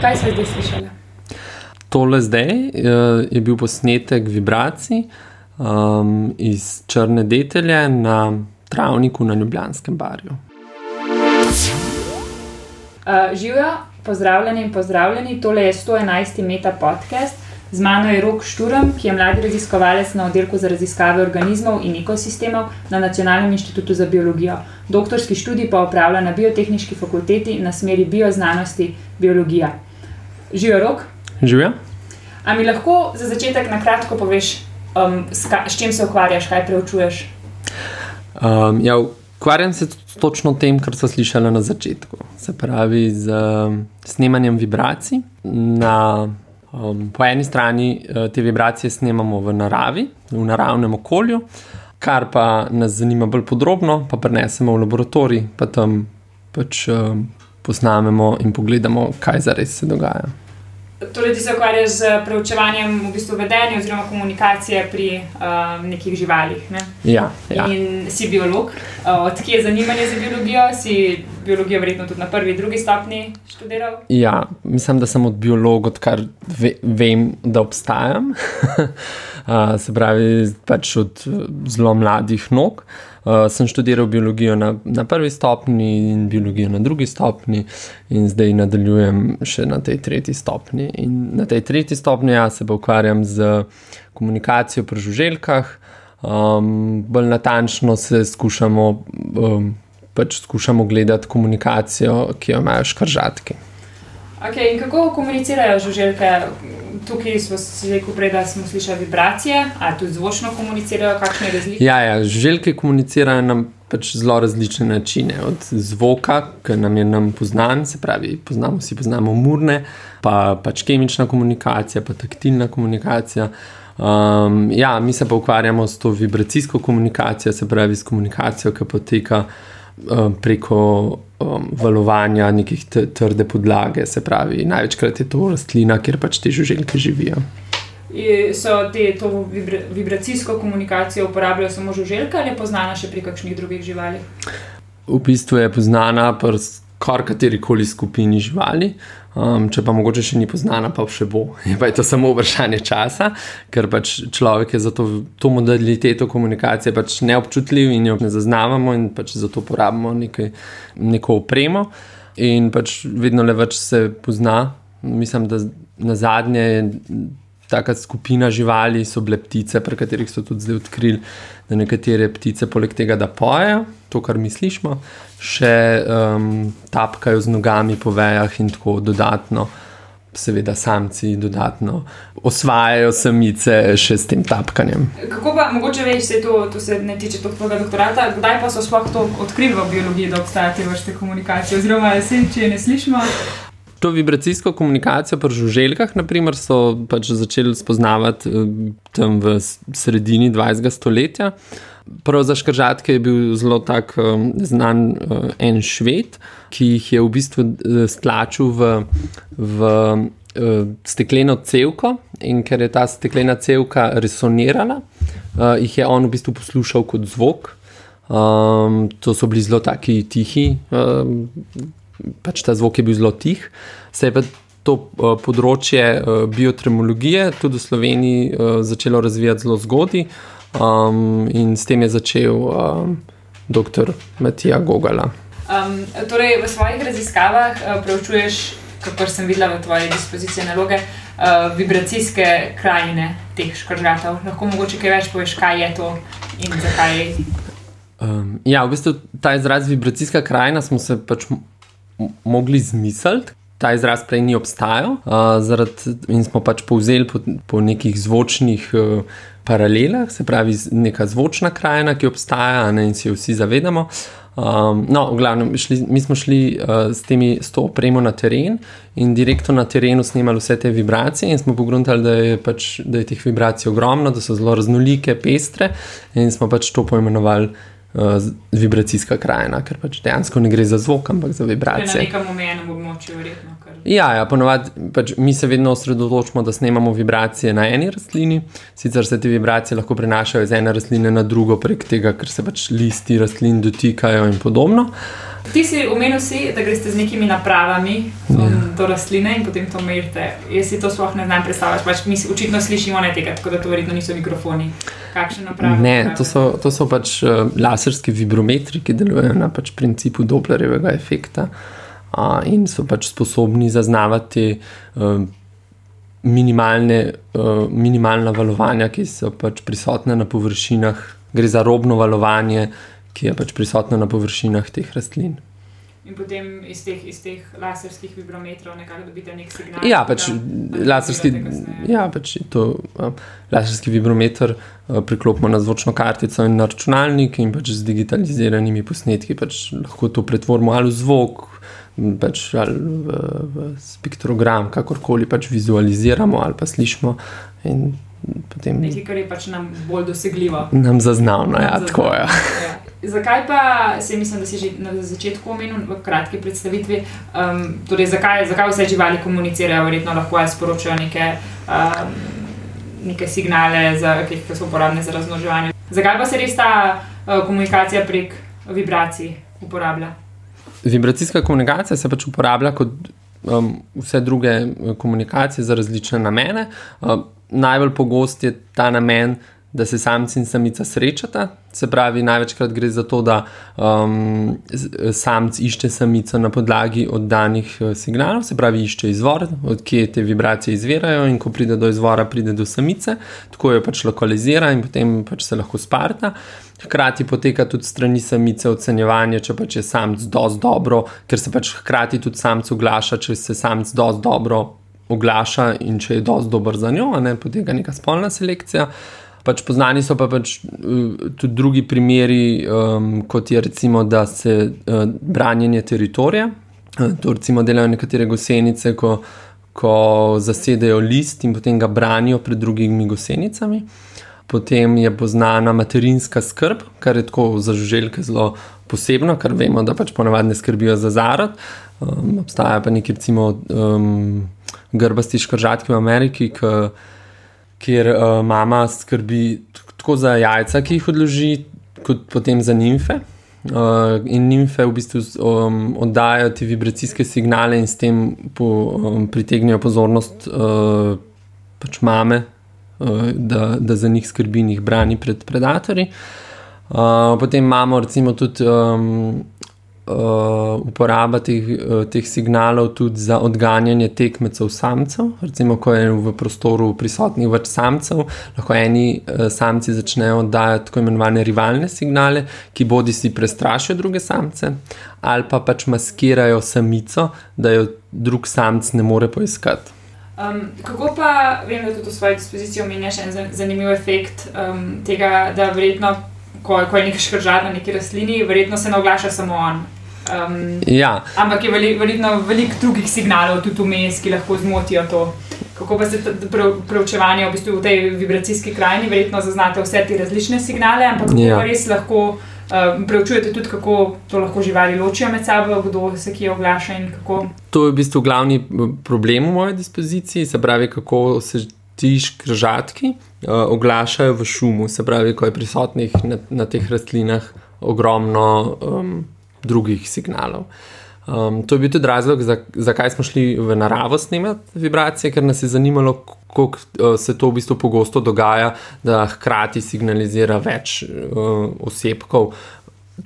Kaj se zdaj slišala? Tole zdaj uh, je bil posnetek vibracij um, iz črne detelje na travniku na Ljubljanskem barju. Uh, Živijo, pozdravljeni in pozdravljeni. Tole je 111. meta podcast. Z mano je Rok Šturm, ki je mladi raziskovalec na oddelku za raziskave organizmov in ekosistemov na Nacionalnem inštitutu za biologijo. Doktorski študij pa opravlja na Biotehnički fakulteti na smeri bioznanosti biologija. Živijo, Rok. Živijo? A mi lahko za začetek na kratko poveš, um, s, ka, s čim se ukvarjaš, kaj preučuješ? Um, ja, ukvarjam se točno tem, kar so slišali na začetku. Se pravi, z um, snemanjem vibracij. Na, um, po eni strani uh, te vibracije snemamo v naravi, v naravnem okolju, kar pa nas zanima bolj podrobno, pa prenesemo v laboratorij, pa tam pač um, posnamemo in pogledamo, kaj zares se dogaja. Torej, ti se ukvarjaš z preučevanjem v bistvu vedenja oziroma komunikacije pri um, nekih živalih. Ne? Ja, ja. In si biolog. Uh, Odkje je zanimanje za biologijo? Si biologijo verjetno tudi na prvi, drugi stopni študiral? Ja, mislim, da sem od biologa, odkar ve, vem, da obstajam. uh, se pravi, pač od uh, zelo mladih nog. Uh, sem študiral biologijo na, na prvi stopni in biologijo na drugi stopni, in zdaj nadaljujem še na tej tretji stopni. In na tej tretji stopni ja, se ukvarjam z komunikacijo pri žuželkah, um, bolj natančno se skušamo, um, pač skušamo gledati komunikacijo, ki jo imajo škržatki. Okay, kako komunicirajo žuželke? Tukaj smo si rekel, prej, da smo slišali vibracije, ali tudi zvočno komunicirajo, kakšne razlike? Ja, ja, žuželke komunicirajo na pač zelo različne načine. Od zvoka, ki nam je nam poznan, se pravi, poznamo si poznamo murne, pa pač kemična komunikacija, pa taktilna komunikacija. Um, ja, mi se pa ukvarjamo s to vibracijsko komunikacijo, se pravi, s komunikacijo, ki poteka um, preko um, valovanja nekih trde podlage, se pravi, največkrat je to rastlina, kjer pač te žuželke živijo. So te to vibra vibracijsko komunikacijo uporabljajo samo žuželke ali je poznana še pri kakšnih drugih živalih? V bistvu je poznana pri kar kateri koli skupini živali. Um, če pa mogoče še ni poznana, pa še bo. Je pa je to samo vprašanje časa, ker pač človek je za to, to modaliteto komunikacije pač neobčutljiv in jo ne zaznavamo, in pač zato uporabljamo neko opremo. In pač vedno le več se pozna. Mislim, da na zadnje je taka skupina živali, so bile ptice, pri katerih so tudi zdaj odkrili, da nekatere ptice, poleg tega, da pojejo, to, kar mi slišimo, še um, tapkajo z nogami po vejah in tako dodatno. Seveda, samci dodatno osvajajo samice še s tem tapkanjem. Kako pa, mogoče veš, se to, to se ne tiče tvojega doktorata, kdaj pa so sploh to odkrili v biologiji, da obstaja te vrste komunikacije? Oziroma, se, če ne slišimo, To vibracijsko komunikacijo pri žuželkah, naprimer, so pač začeli spoznavati eh, tam v sredini 20. stoletja. Prav za škržatke je bil zelo tak um, znan uh, en šved, ki jih je v bistvu stlačil v, v uh, stekleno cevko in ker je ta steklena cevka resonirala, uh, jih je on v bistvu poslušal kot zvok. Um, to so bili zelo taki tihi, um, pač ta zvok je bil zelo tih. Se je pa to uh, področje uh, biotremologije tudi v Sloveniji uh, začelo razvijati zelo zgodaj, um, in s tem je začel um, dr. Matija Gogala. Um, torej, v svojih raziskavah uh, preučuješ, kako sem videla v tvoji dispoziciji naloge, uh, vibracijske krajine teh škržatov. Lahko mogoče kaj več poveš, kaj je to in zakaj. Um, ja, v bistvu ta izraz vibracijska krajina smo se pač mogli zmisliti. Ta izraz prej ni obstajal, uh, zaradi, in smo pač povzeli po, po nekih zvočnih uh, paralelah, se pravi, neka zvočna krajina, ki obstaja ne, in si jo vsi zavedamo. Um, no, v glavnem, šli, mi smo šli uh, s, temi, s to opremo na teren in direktno na terenu snimali vse te vibracije, in smo pogledali, da, pač, da je teh vibracij ogromno, da so zelo raznolike, pestre, in smo pač to poimenovali uh, vibracijska krajina, ker pač dejansko ne gre za zvok, ampak za vibracije. Na nekem omejenem območju, verjetno. Kar... Ja, ja ponovadi pač mi se vedno osredotočimo, da snemamo vibracije na eni rastlini, sicer se te vibracije lahko prenašajo iz ene rastline na drugo, prek tega, ker se pač listi rastlin dotikajo in podobno. Ti si omenil, si, da greste z nekimi napravami um, do rastline in potem to merite. Jaz si to sploh ne znam predstavljati. Pač mi očitno slišimo ne tega, tako da to verjetno niso mikrofoni. Kakšne naprave? Ne, to so, to so pač uh, laserski vibrometri, ki delujejo na pač principu Dopplerjevega efekta uh, in so pač sposobni zaznavati uh, minimalne, uh, minimalna valovanja, ki so pač prisotne na površinah. Gre za robno valovanje, ki je pač prisotno na površinah teh rastlin. In potem iz teh, iz teh laserskih vibrometrov nekako dobite nek signal. Ja, pač ga laserski, ja, pač to, uh, laserski vibrometer uh, priklopimo na zvočno kartico in na računalnik, in pač z digitaliziranimi posnetki pač lahko to pretvorimo ali v zvok, pač ali v, v spektrogram, kakorkoli pač vizualiziramo ali pa slišimo. Potem Nekaj, kar je pač nam bolj dosegljivo. nam zaznavno, ja, Zaznavno, tako je. ja. Zakaj pa, se mislim, da si že na začetku omenil v kratki predstavitvi, um, torej zakaj, zakaj vse živali komunicirajo, verjetno lahko ali sporočajo neke, um, neke signale, za, ki, ki so uporabne za razmnoževanje. Zakaj pa se res ta uh, komunikacija prek vibracij uporablja? Vibracijska komunikacija se pač uporablja kot um, vse druge eh, komunikacije za različne namene. Um, najbolj pogost je ta namen, da se samci in samica srečata. Se pravi, največkrat gre za to, da um, samc išče samico na podlagi oddanih eh, signalov, se pravi, išče izvor, odkje te vibracije izvirajo, in ko pride do izvora, pride do samice, tako jo pač lokalizira in potem pač se lahko sparta. Hkrati poteka tudi strani samice ocenjevanje, če pač je samc dosti dobro, ker se pač hkrati tudi samc oglaša, če se samc dosti dobro oglaša in če je dosti dober za njo, ne poteka neka spolna selekcija. Pač poznani so pa pač uh, tudi drugi primeri, um, kot je recimo, da se uh, branjenje teritorija. Uh, to recimo delajo nekatere gosenice, ko, ko zasedejo list in potem ga branijo pred drugimi gosenicami. Potem je poznana materinska skrb, kar je tako za žuželke zelo posebno, ker vemo, da pač ponavadi skrbijo za zarod. Um, obstajajo pa neki, recimo, um, grbasti škržatki v Ameriki, ki kjer uh, mama skrbi tako za jajca, ki jih odloži, kot potem za nimfe. Uh, in nimfe v bistvu um, oddajajo te vibracijske signale in s tem po, um, pritegnejo pozornost uh, pač mame, uh, da, da za njih skrbi in jih brani pred predatorji. Uh, potem imamo recimo tudi um, uh, uporaba teh, uh, teh signalov tudi za odganjanje tekmecev samcev. Recimo, ko je v prostoru prisotnih več samcev, lahko eni uh, samci začnejo oddajati tako imenovane rivalne signale, ki bodi si prestrašijo druge samce, ali pa pač maskirajo samico, da jo drug samc ne more poiskati. Um, kako pa, vem, da tudi v svoji dispoziciji omenjaš en zan- zanimiv efekt um, tega, da verjetno, ko, ko je nek škržat na neki rastlini, verjetno se ne oglaša samo on. Um, Ja, ampak je veli, verjetno veliko drugih signalov tudi vmes, ki lahko zmotijo to. Kako pa se preučevanje v, bistvu v tej vibracijski krajini, verjetno zaznate vse te različne signale, ampak Ja. res lahko uh, preučujete tudi, kako to lahko živali ločijo med sabo, kdo se kje oglaša in kako. To je v bistvu glavni problem v moji dispoziciji, se pravi, kako se ti škržatki uh, oglašajo v šumu, se pravi, ko je prisotnih na, na teh rastlinah ogromno um, drugih signalov. Um, to je bil tudi razlog, za, zakaj smo šli v naravo snemati vibracije, ker nas je zanimalo, kako uh, se to v bistvu pogosto dogaja, da hkrati signalizira več uh, osebkov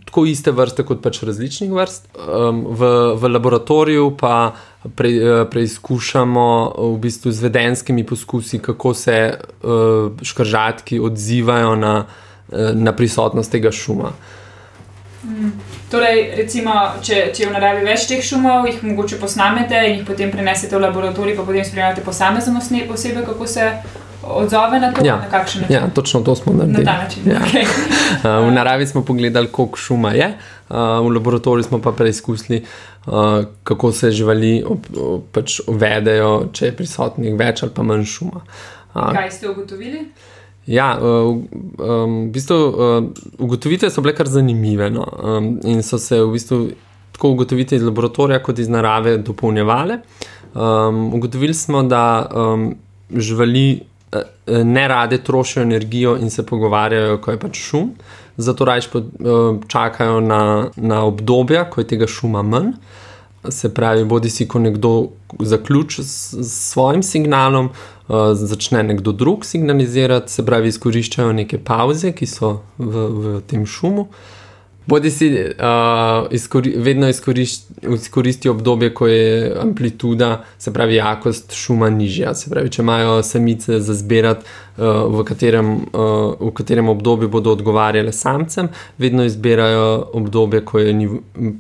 tako iste vrste, kot pač različnih vrst. Um, v, v laboratoriju pa pre, eh, preizkušamo v bistvu z vedenskimi poskusi, kako se uh, škržatki odzivajo na, eh, na prisotnost tega šuma. Torej, recimo, če, če je v naravi več teh šumov, jih mogoče posnamete in jih potem prenesete v laboratorij, pa potem spremljate posamezno osebe, kako se odzove na to, Ja. na kakšen način. Ja, točno to smo Na naredili. ta način. Ja. Okay. Uh, v naravi smo pogledali, koliko šuma je, uh, v laboratoriju smo pa preizkusili, uh, kako se živali ob, ob, pač vedejo, če je prisotnih več ali pa manj šuma. Uh, Kaj ste ugotovili? Ja, uh, um, v bistvu, uh, ugotovitve so bile kar zanimive. No? Um, in so se v bistvu tako ugotovitve iz laboratorija, kot iz narave, dopolnjevale. Um, ugotovili smo, da um, živali uh, ne rade trošijo energijo in se pogovarjajo, ko je pač šum. Zato raje uh, čakajo na, na obdobja, ko je tega šuma manj. Se pravi, bodi si, ko nekdo zaključi s, s svojim signalom, uh, začne nekdo drug signalizirati, se pravi, izkoriščajo neke pauze, ki so v, v tem šumu. Bodi si uh, izkori, vedno izkoristijo obdobje, ko je amplituda, se pravi, jakost šuma nižja. Se pravi, če imajo samice za zbirati, uh, v, katerem, uh, v katerem obdobju bodo odgovarjale samcem, vedno izbirajo obdobje, ko je ni,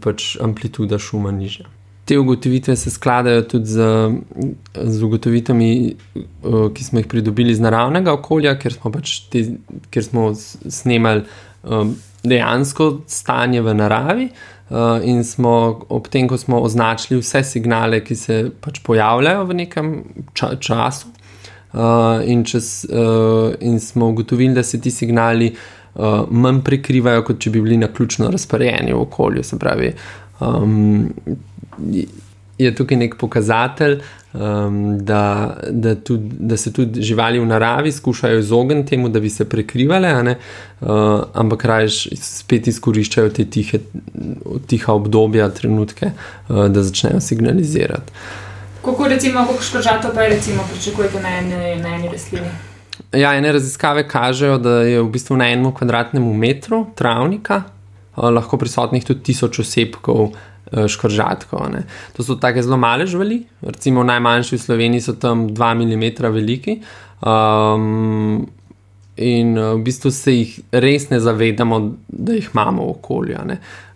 pač amplituda šuma nižja. Te ugotovitve se skladajo tudi z, z ugotovitvami, uh, ki smo jih pridobili iz naravnega okolja, ker smo, pač te, ker smo snemali um, dejansko stanje v naravi. Uh, in smo ob tem, ko smo označili vse signale, ki se pač pojavljajo v nekem ča času, uh, in, čez, uh, in smo ugotovili, da se ti signali uh, manj prekrivajo, kot če bi bili na ključno razporejeni v okolju. Se pravi, um, je tukaj nek pokazatelj, um, da, da, tudi, da se tudi živali v naravi skušajo izogniti temu, da bi se prekrivale, uh, ampak raje spet izkoriščajo te tihe, tiha obdobja, trenutke, uh, da začnejo signalizirati. Kako recimo, kako škoržato pa recimo pričakujete na eni, na eni rastlini? Ja, ene raziskave kažejo, da je v bistvu na enem kvadratnem metru travnika uh, lahko prisotnih tudi tisoč osebkov. Eh, škržatkov. To so tako zelo male živali, recimo najmanjši v Sloveniji so tam 2 mm veliki. Um, in eh, v bistvu se jih res ne zavedamo, da jih imamo v okolju.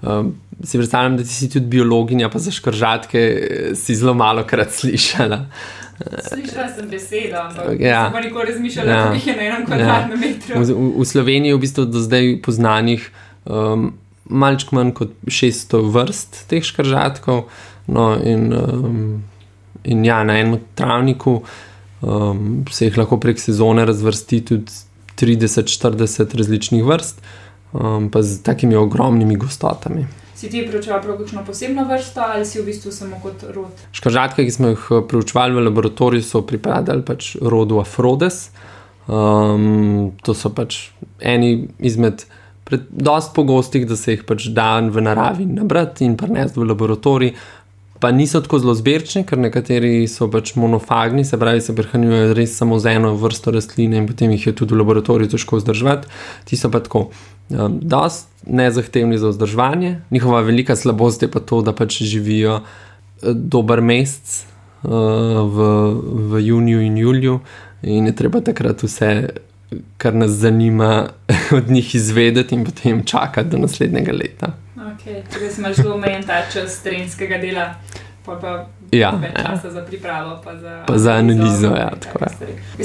Um, si predstavljam, da si tudi biologinja, pa za škržatke eh, si zelo malo krat slišala. Slišala sem besedo, ampak ja. nisem nikoli razmišljala, ja. da jih je na enem kvadratnem ja. metru. V, v Sloveniji je v bistvu do zdaj poznanih. Um, malček manj kot 600 vrst teh škržatkov. No, in, um, in ja, na enem travniku um, se jih lahko prek sezone razvrsti tudi 30-40 različnih vrst, um, pa z takimi ogromnimi gostotami. Si ti preučeval kakšno posebno vrsto ali si v bistvu samo kot rod? Škržatke, ki smo jih uh, preučevali v laboratoriju, so pripadali pač rodu Afrodes. Um, to so pač eni izmed dosti pogostih, da se jih pač da v naravi nabrati in prenesti v laboratorij. Pa niso tako zelo zbirčni, ker nekateri so pač monofagni, se pravi, se prehranjujejo res samo z eno vrsto rastline in potem jih je tudi v laboratoriju težko vzdrževati. Ti so pa tako, um, dosti nezahtevni za vzdrževanje. Njihova velika slabost je pa to, da pač živijo uh, dober mesec uh, v, v juniju in juliju in je treba takrat vse kar nas zanima od njih izvedeti in potem čakati do naslednjega leta. Okay, si imaš zelo omejen ta čas trenskega dela, pa pa ja, več ja. časa za pripravo, pa za, pa za analizo. Ja,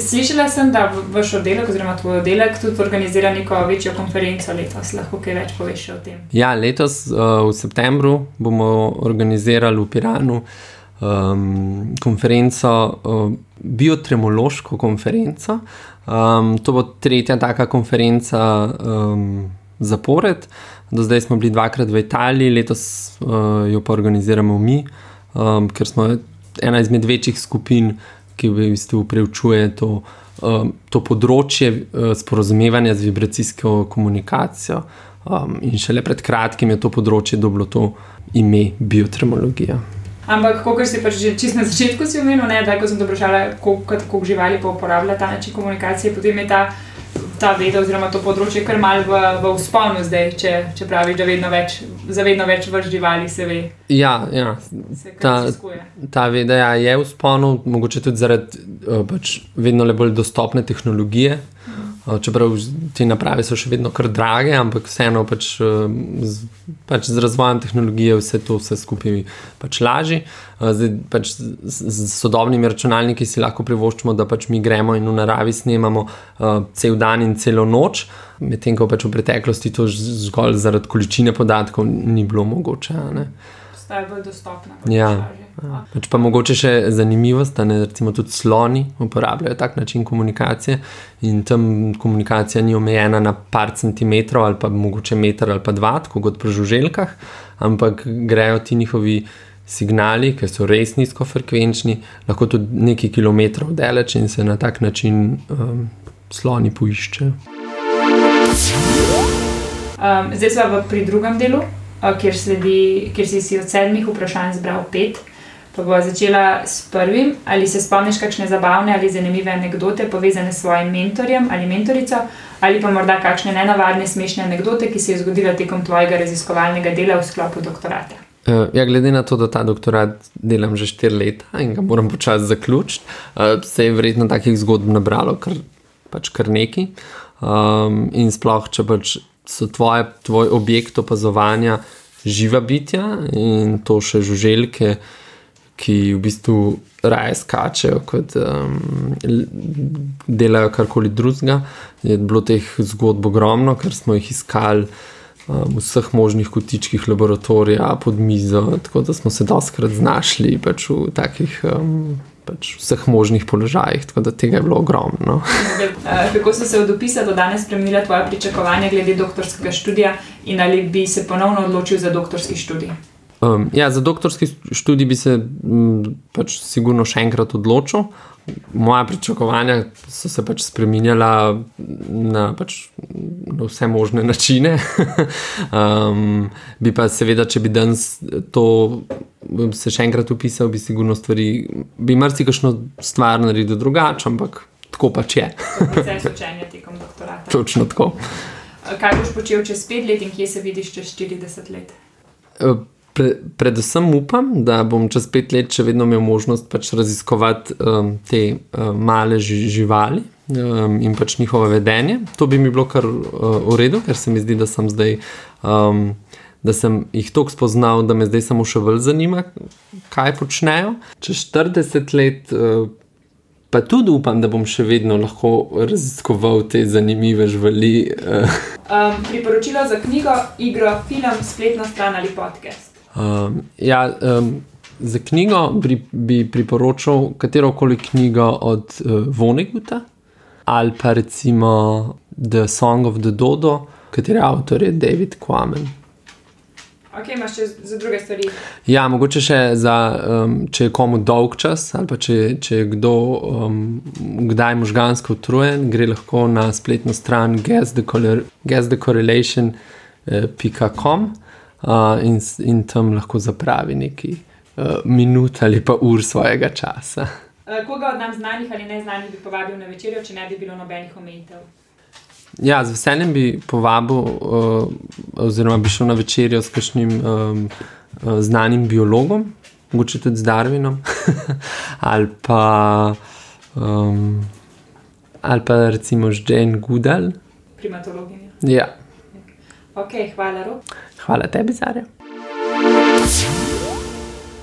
Slišala sem, da vaš oddelek, oziroma tvoj oddelek, tudi organizira neko večjo konferenco letos. Lahko kaj več poveš o tem? Ja, letos uh, v septembru bomo organizirali v Piranu. Um, konferenco, uh, biotremološko konferenco, Um, to bo tretja taka konferenca um, zapored. Do zdaj smo bili dvakrat v Italiji, letos uh, jo pa organiziramo mi, um, ker smo ena izmed večjih skupin, ki v bistvu preučuje to, um, to področje uh, sporozumevanja z vibracijsko komunikacijo. Um, in šele pred kratkim je to področje dobilo to ime biotremologija. Ampak, kot si pač že čist na začetku omenil, da ko sem vprašala, kako živali pa uporabljajo ta način komunikacije, potem je ta, ta veda oziroma to področje kar mal v, v usponu zdaj, če, če praviš, da vedno več, za vedno več vrst živali se ve. Ja, ja. Ta, ta veda ja, je v usponu, mogoče tudi zaradi uh, pač vedno bolj dostopne tehnologije. Mhm. Čeprav te naprave so še vedno kar drage, ampak vseeno pač, z, pač z razvojem tehnologije vse to vse skupaj pač laži. Zdaj, pač z, z sodobnimi računalniki si lahko privoščimo, da pač mi gremo in v naravi snemamo uh, cel dan in celo noč, medtem ko pač v preteklosti to zgolj zaradi količine podatkov ni bilo mogoče. Postaje bolj dostopno. Ja. Laži. Pač pa mogoče še zanimivost, da ne, recimo tudi sloni uporabljajo tak način komunikacije in tam komunikacija ni omejena na par centimetrov ali pa mogoče meter ali pa dva, kot pri žuželkah, ampak grejo ti njihovi signali, ki so res nizkofrekvenčni, lahko tudi nekaj kilometrov daleč in se na tak način um, sloni poiščejo. Um, zdaj smo pri drugem delu, kjer, sledi, kjer si, si od sedmih vprašanj zbral pet. Pa bo začela s prvim. Ali se spomniš kakšne zabavne ali zanimive anekdote povezane s svojim mentorjem ali mentorico, ali pa morda kakšne nenavadne, smešne anekdote, ki se je zgodila tekom tvojega raziskovalnega dela v sklopu doktorata? Uh, ja, glede na to, da ta doktorat delam že štiri leta in ga moram počasi zaključiti, uh, se je verjetno takih zgodb nabralo kar, pač kar nekaj. Um, in sploh, če pač so tvoje, tvoj objekt opazovanja živa bitja in to še žuželke, ki v bistvu raje skačejo, kot um, delajo karkoli drugega. Je bilo teh zgodb ogromno, ker smo jih iskali um, v vseh možnih kotičkih laboratorija, pod mizo, tako da smo se doskrat znašli pač v takih. Um, Pač vseh možnih položajih, tako da tega je bilo ogromno. Eh, kako so se od opisa do danes spremenila tvoja pričakovanja glede doktorskega študija in ali bi se ponovno odločil za doktorski študij? Um, ja, za doktorski študij bi se m, pač sigurno še enkrat odločil. Moja pričakovanja so se pač spremenjala na, pač, na vse možne načine. um, bi pa seveda, če bi danes to se še enkrat upisal, bi sigurno stvari, bi marsikšno stvar naredil drugače, ampak tako pač je. Proces učenja tekom doktorata. Točno tako. Kaj boš počel čez pet let in kje se vidiš čez 40 let? Uh, Pre, predvsem upam, da bom čez pet let še vedno imel možnost pač raziskovati um, te um, male ži, živali um, in pač njihovo vedenje. To bi mi bilo kar uh, v redu, ker se mi zdi, da sem zdaj. Um, Da sem jih tako spoznal, da me zdaj samo še bolj zanima, kaj počnejo. Čez 40 let, uh, pa tudi upam, da bom še vedno lahko raziskoval te zanimive živali. Um, priporočilo za knjigo, igro, film, spletno stran ali podcast. Um, ja, um, za knjigo bi, bi priporočal katero koli knjigo od uh, Voneguta ali pa recimo The Song of the Dodo, katere avtor je David Quamen. Ok, imaš še za druge stvari. Ja, mogoče še za, um, če je komu dolg čas, ali pa če, če je kdo um, kdaj možgansko utrujen, gre lahko na spletno stran guessthecorrelation.com. Uh, in, in tam lahko zapravi neki uh, minut ali pa ur svojega časa. Koga od nam znanih ali ne znanih bi povabil na večerjo, če ne bi bilo nobenih omejitev? Ja, z veseljem bi povabil, uh, oziroma bi šel na večerjo s kakšnim um, uh, znanim biologom, mogoče tudi z Darwinom, ali, pa, um, ali pa recimo z Jane Goodall. Primatologinja. Ja. Ok, hvala, Rok. Hvala tebi, Zarja.